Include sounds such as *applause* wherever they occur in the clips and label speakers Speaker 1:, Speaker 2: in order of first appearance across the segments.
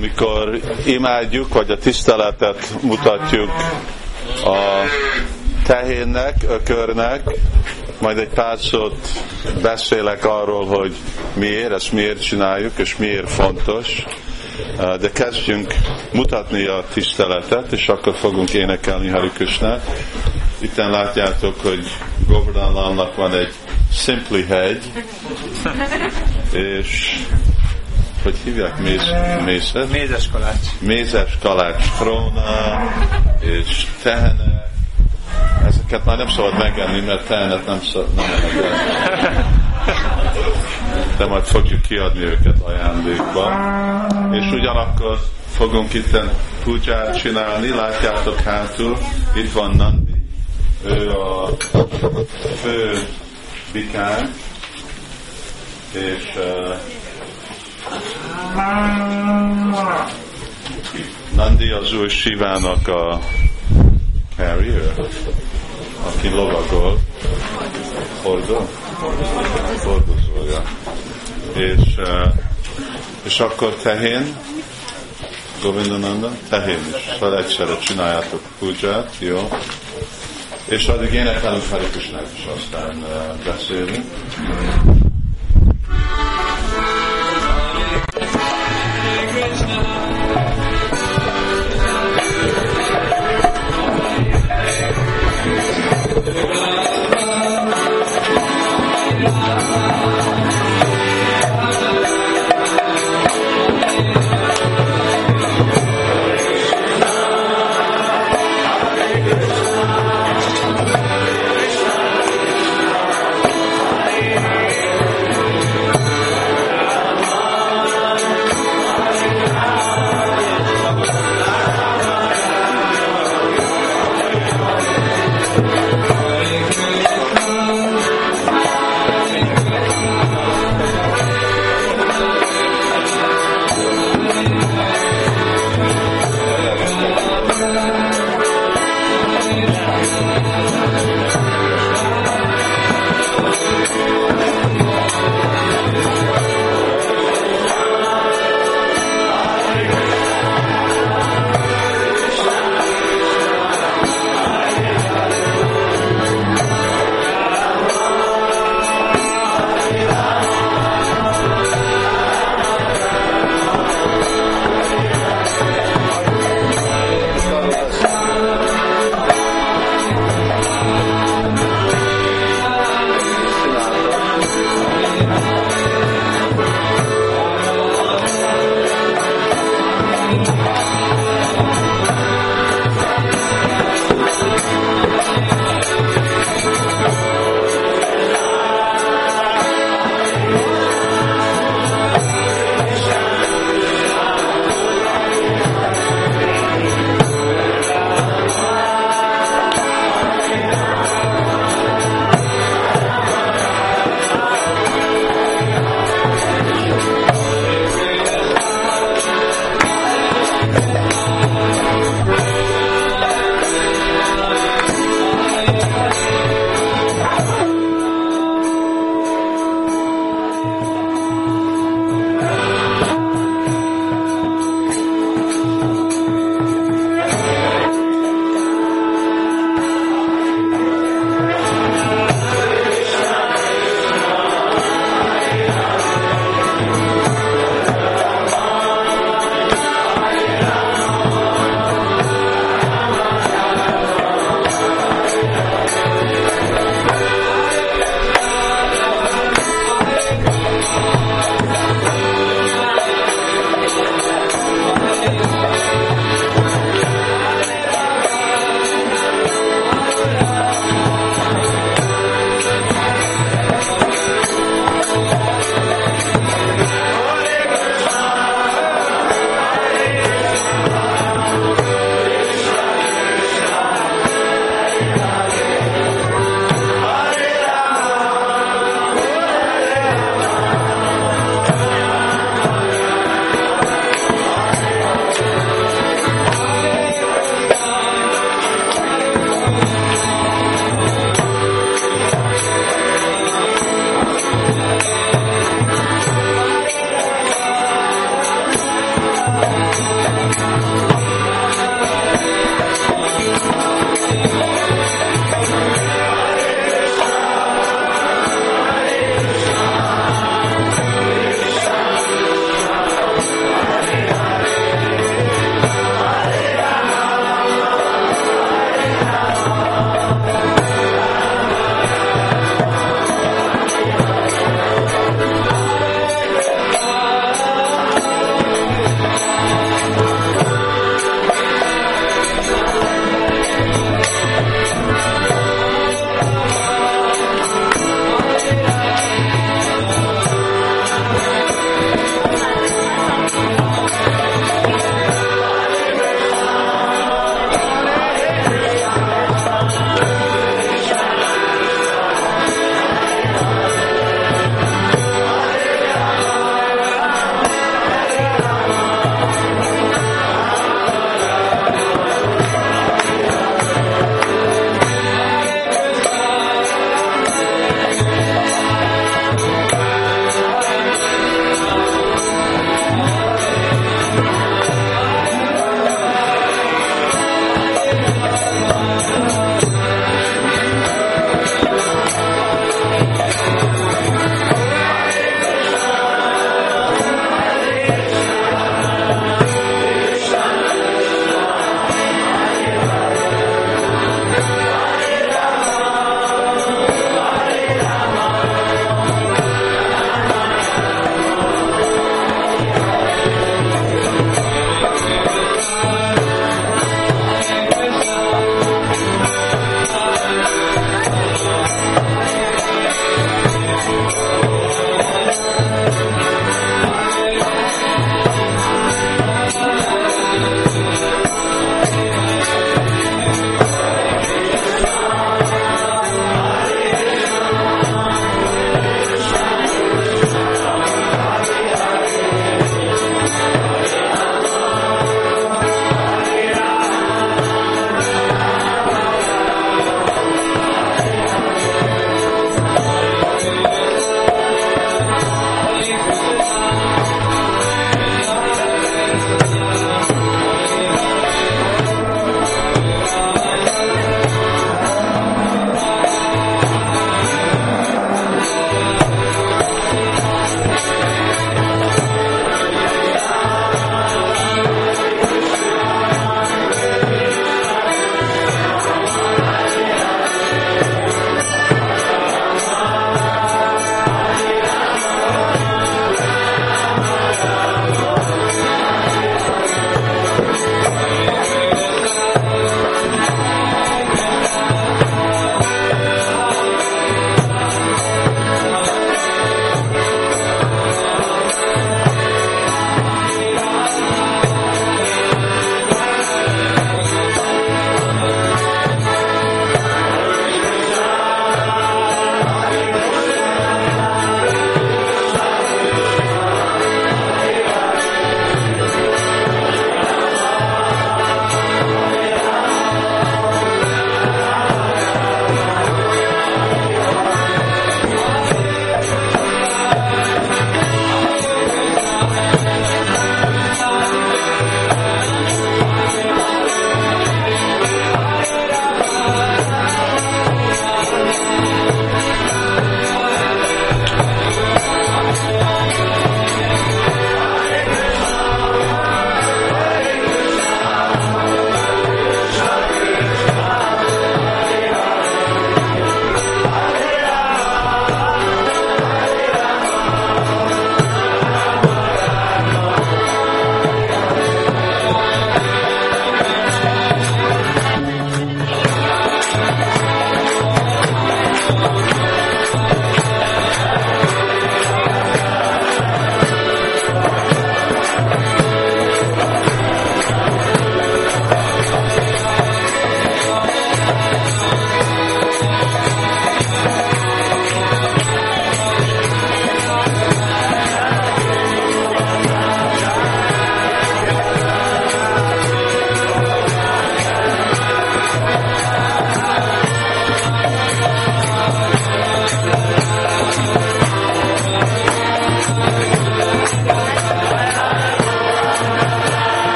Speaker 1: amikor imádjuk, vagy a tiszteletet mutatjuk a tehénnek, ökörnek, majd egy pár szót beszélek arról, hogy miért, ezt miért csináljuk, és miért fontos. De kezdjünk mutatni a tiszteletet, és akkor fogunk énekelni Hari Krishnát. Itten látjátok, hogy Govardhanannak van egy Simply hegy, és hogy hívják? Méz, mézes?
Speaker 2: Mézes kalács.
Speaker 1: Mézes kalács tróna, és tehenek. Ezeket már nem szabad megenni, mert tehenet nem, szabad, nem De majd fogjuk kiadni őket ajándékba. És ugyanakkor fogunk itt puját csinálni, látjátok hátul, itt van Nandi, ő a fő bikánk, és uh, Nandi az új Sivának a carrier, aki lovagol, hordó, hordozója. És, uh, és akkor tehén, Govindananda, tehén is. Szóval egyszerre csináljátok puját, jó? És addig énekelünk Hari Krishnát is, aztán uh, beszélünk.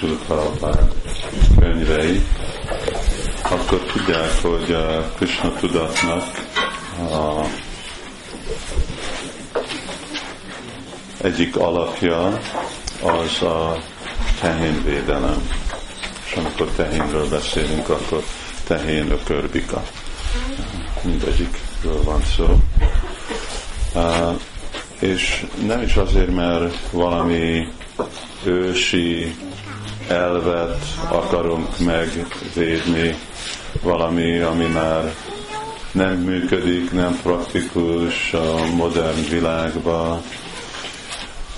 Speaker 1: Tanulmányozzák Sula könyvei, akkor tudják, hogy uh, Krishna tudatnak a egyik alapja az a tehénvédelem. És amikor tehénről beszélünk, akkor tehén ökörbika. Mindegyikről van szó. Uh, és nem is azért, mert valami ősi elvet akarunk megvédni, valami, ami már nem működik, nem praktikus a modern világban,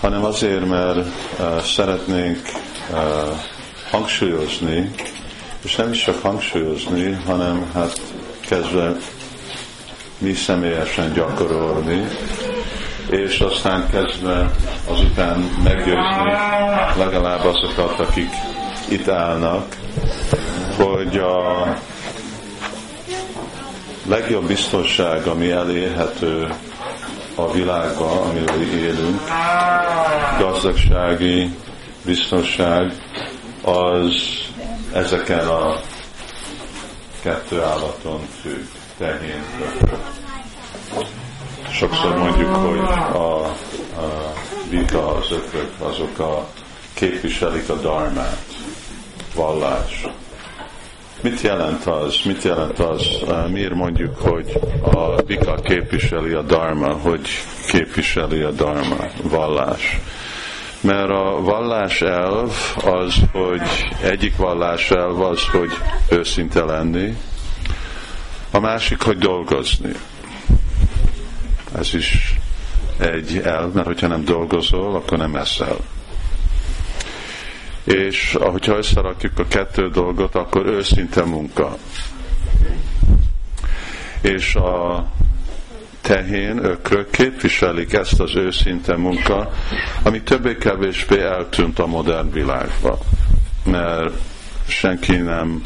Speaker 1: hanem azért, mert uh, szeretnénk uh, hangsúlyozni, és nem is csak hangsúlyozni, hanem hát kezdve mi személyesen gyakorolni, és aztán kezdve azután meggyőzni legalább azokat, akik itt állnak, hogy a legjobb biztonság, ami elérhető a világban, amiről élünk, gazdagsági biztonság, az ezeken a kettő állaton függ, tehén, Sokszor mondjuk, hogy a, a vika, az ökrök, azok a képviselik a darmát, vallás. Mit jelent az? Mit jelent az? Miért mondjuk, hogy a vika képviseli a dharma, hogy képviseli a dharma, vallás? Mert a vallás elv az, hogy egyik vallás elv az, hogy őszinte lenni, a másik, hogy dolgozni. Ez is egy elv, mert hogyha nem dolgozol, akkor nem eszel. És ahogyha összerakjuk a kettő dolgot, akkor őszinte munka. És a tehén, ökrök képviselik ezt az őszinte munka, ami többé-kevésbé eltűnt a modern világba. Mert senki nem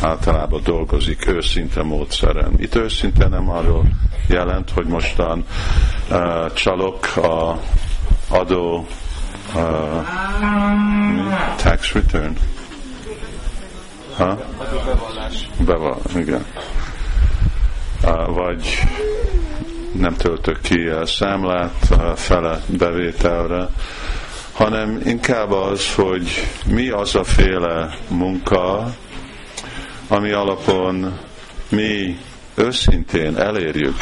Speaker 1: általában dolgozik őszinte módszeren. Itt őszinte nem arról jelent, hogy mostan uh, csalok a adó uh, tax return. Ha? Bevallás. Igen. Uh, vagy nem töltök ki a számlát uh, fele bevételre, hanem inkább az, hogy mi az a féle munka, ami alapon mi őszintén elérjük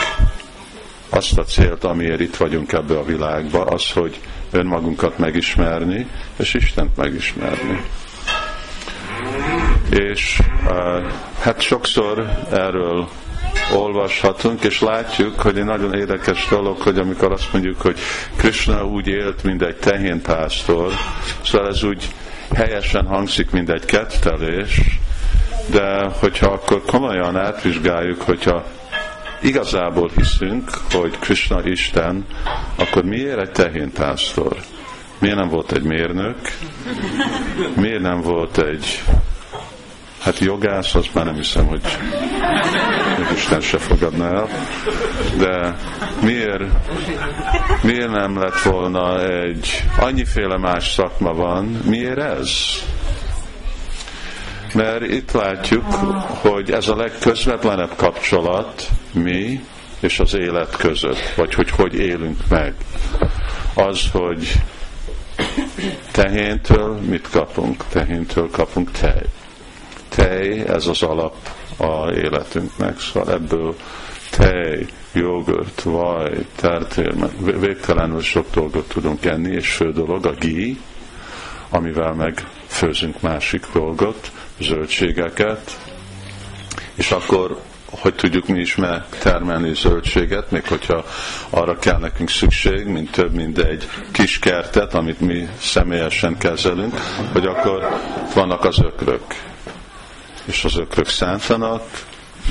Speaker 1: azt a célt, amiért itt vagyunk ebbe a világba, az, hogy önmagunkat megismerni, és Istent megismerni. És hát sokszor erről olvashatunk, és látjuk, hogy egy nagyon érdekes dolog, hogy amikor azt mondjuk, hogy Krishna úgy élt, mint egy tehénpásztor, szóval ez úgy helyesen hangzik, mint egy kettelés, de hogyha akkor komolyan átvizsgáljuk, hogyha igazából hiszünk, hogy Krishna Isten, akkor miért egy tehénpásztor? Miért nem volt egy mérnök? Miért nem volt egy Hát jogász, azt már nem hiszem, hogy Isten se fogadna el. De miért, miért nem lett volna egy, annyiféle más szakma van, miért ez? Mert itt látjuk, hogy ez a legközvetlenebb kapcsolat mi és az élet között, vagy hogy hogy élünk meg. Az, hogy tehéntől mit kapunk? Tehéntől kapunk tej. Tej, ez az alap a életünknek, szóval ebből tej, jogurt, vaj, tertér, végtelenül sok dolgot tudunk enni, és fő dolog a gí, amivel meg főzünk másik dolgot, zöldségeket, és akkor hogy tudjuk mi is megtermelni zöldséget, még hogyha arra kell nekünk szükség, mint több, mint egy kis kertet, amit mi személyesen kezelünk, hogy akkor vannak az ökrök. És az ökrök szántanak,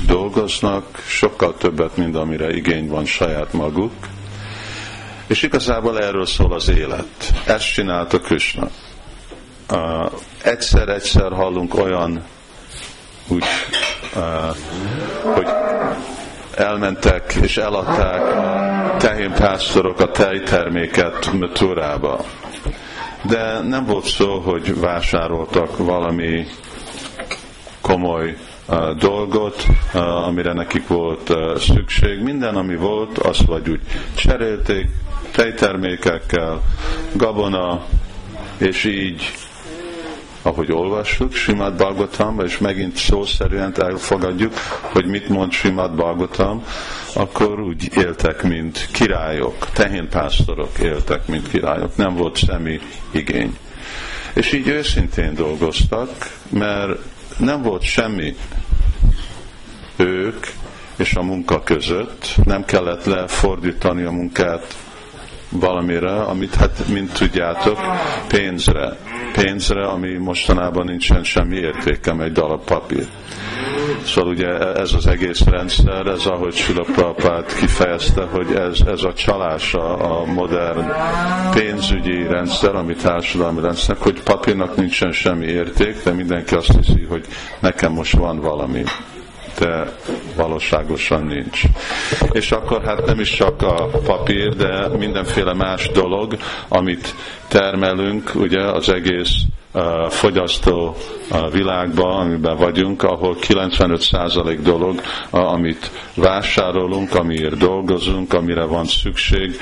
Speaker 1: dolgoznak, sokkal többet, mint amire igény van saját maguk. És igazából erről szól az élet. Ezt csinálta Krishna uh, egyszer-egyszer hallunk olyan úgy, uh, hogy elmentek és eladták a tehénpásztorok a tejterméket Turába. De nem volt szó, hogy vásároltak valami komoly dolgot, amire nekik volt szükség. Minden, ami volt, azt vagy úgy cserélték, tejtermékekkel, gabona, és így ahogy olvassuk Simad Bhagavatam, és megint szó szerint elfogadjuk, hogy mit mond Simad Bhagavatam, akkor úgy éltek, mint királyok, tehénpásztorok éltek, mint királyok, nem volt semmi igény. És így őszintén dolgoztak, mert nem volt semmi ők és a munka között, nem kellett lefordítani a munkát valamire, amit hát, mint tudjátok, pénzre. Pénzre, ami mostanában nincsen semmi értéke, egy darab papír. Szóval ugye ez az egész rendszer, ez ahogy Sula Prabhupát kifejezte, hogy ez, ez a csalása a modern pénzügyi rendszer, ami társadalmi rendszer, hogy papírnak nincsen semmi érték, de mindenki azt hiszi, hogy nekem most van valami de valóságosan nincs. És akkor hát nem is csak a papír, de mindenféle más dolog, amit termelünk, ugye az egész fogyasztó világban, amiben vagyunk, ahol 95% dolog, amit vásárolunk, amiért dolgozunk, amire van szükség,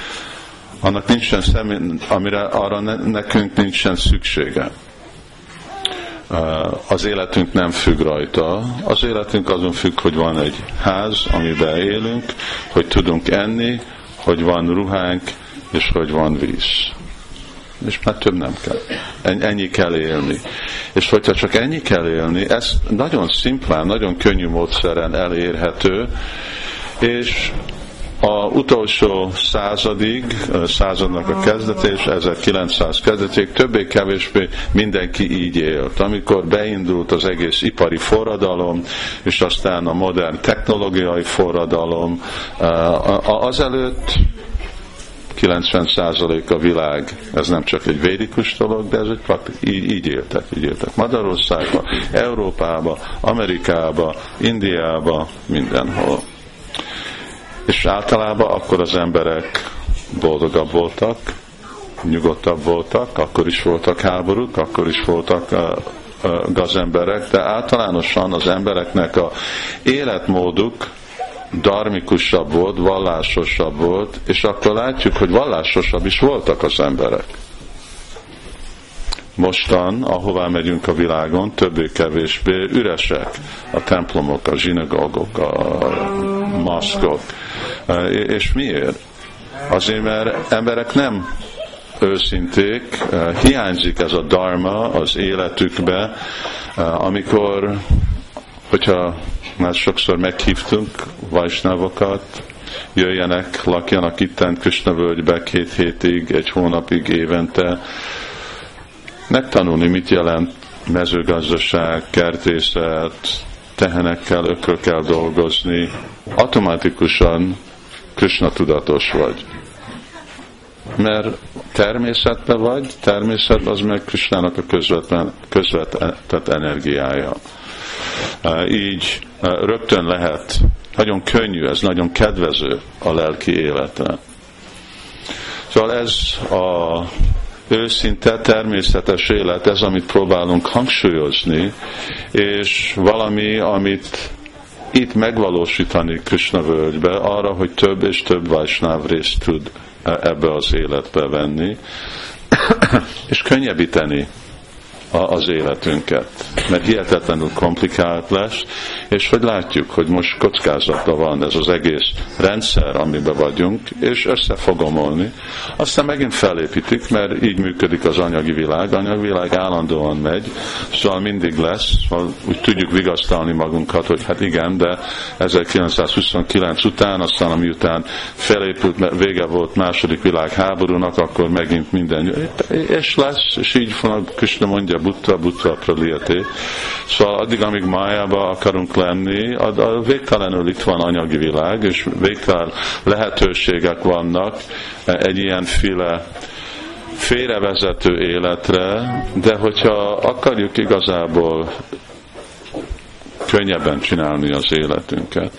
Speaker 1: annak nincsen személy, amire arra ne, nekünk nincsen szüksége az életünk nem függ rajta. Az életünk azon függ, hogy van egy ház, amiben élünk, hogy tudunk enni, hogy van ruhánk, és hogy van víz. És már több nem kell. Ennyi kell élni. És hogyha csak ennyi kell élni, ez nagyon szimplán, nagyon könnyű módszeren elérhető, és a utolsó századig, századnak a kezdetés, 1900 kezdeték, többé-kevésbé mindenki így élt. Amikor beindult az egész ipari forradalom, és aztán a modern technológiai forradalom, azelőtt 90% a világ, ez nem csak egy védikus dolog, de ez egy praktik, így, így éltek, így éltek. Magyarországban, Európába, Amerikába, Indiába, mindenhol. És általában akkor az emberek boldogabb voltak, nyugodtabb voltak, akkor is voltak háborúk, akkor is voltak gazemberek, de általánosan az embereknek a életmóduk darmikusabb volt, vallásosabb volt, és akkor látjuk, hogy vallásosabb is voltak az emberek. Mostan, ahová megyünk a világon, többé-kevésbé üresek a templomok, a zsinagógok, a maszkok. És miért? Azért, mert emberek nem őszinték, hiányzik ez a dharma az életükbe, amikor, hogyha már sokszor meghívtunk vajsnavokat, jöjjenek, lakjanak itten Kösna völgybe két hétig, egy hónapig évente, megtanulni, mit jelent mezőgazdaság, kertészet, tehenekkel, ökölkel dolgozni, automatikusan Krishna tudatos vagy. Mert természetben vagy, természet az meg Krishnának a közvetlen, közvetett energiája. Így rögtön lehet, nagyon könnyű, ez nagyon kedvező a lelki életre. Szóval ez a őszinte, természetes élet, ez, amit próbálunk hangsúlyozni, és valami, amit itt megvalósítani Krishna völgybe, arra, hogy több és több Vajsnáv részt tud ebbe az életbe venni, *clears throat* és könnyebbíteni az életünket, mert hihetetlenül komplikált lesz, és hogy látjuk, hogy most kockázatban van ez az egész rendszer, amiben vagyunk, és össze fog omolni. Aztán megint felépítik, mert így működik az anyagi világ. Anyagi világ állandóan megy, szóval mindig lesz, szóval úgy tudjuk vigasztalni magunkat, hogy hát igen, de 1929 után, aztán ami után felépült, vége volt második világháborúnak, akkor megint minden, és lesz, és így Krishna mondja Buddha, Buddha Praliyate. Szóval addig, amíg májába akarunk lenni, a, a végtelenül itt van anyagi világ, és végtelen lehetőségek vannak egy ilyen file félrevezető életre, de hogyha akarjuk igazából könnyebben csinálni az életünket,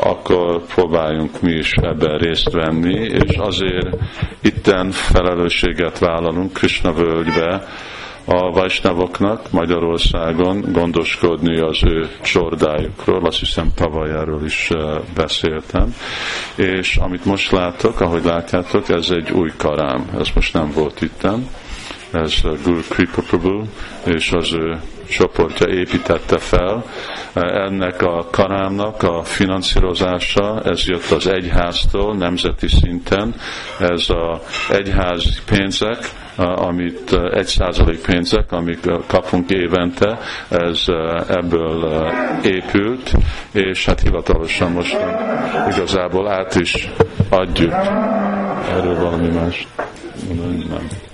Speaker 1: akkor próbáljunk mi is ebben részt venni, és azért itten felelősséget vállalunk Krishna völgybe, a Vajsnavoknak Magyarországon gondoskodni az ő csordájukról, azt hiszem tavaly erről is beszéltem, és amit most látok, ahogy látjátok, ez egy új karám, ez most nem volt itten, ez Guru Kripa Prabhu, és az ő csoportja építette fel. Ennek a karámnak a finanszírozása, ez jött az egyháztól nemzeti szinten, ez az egyházi pénzek, amit egy százalék pénzek, amik kapunk évente, ez ebből épült, és hát hivatalosan most igazából át is adjuk. Erről valami más? Nem.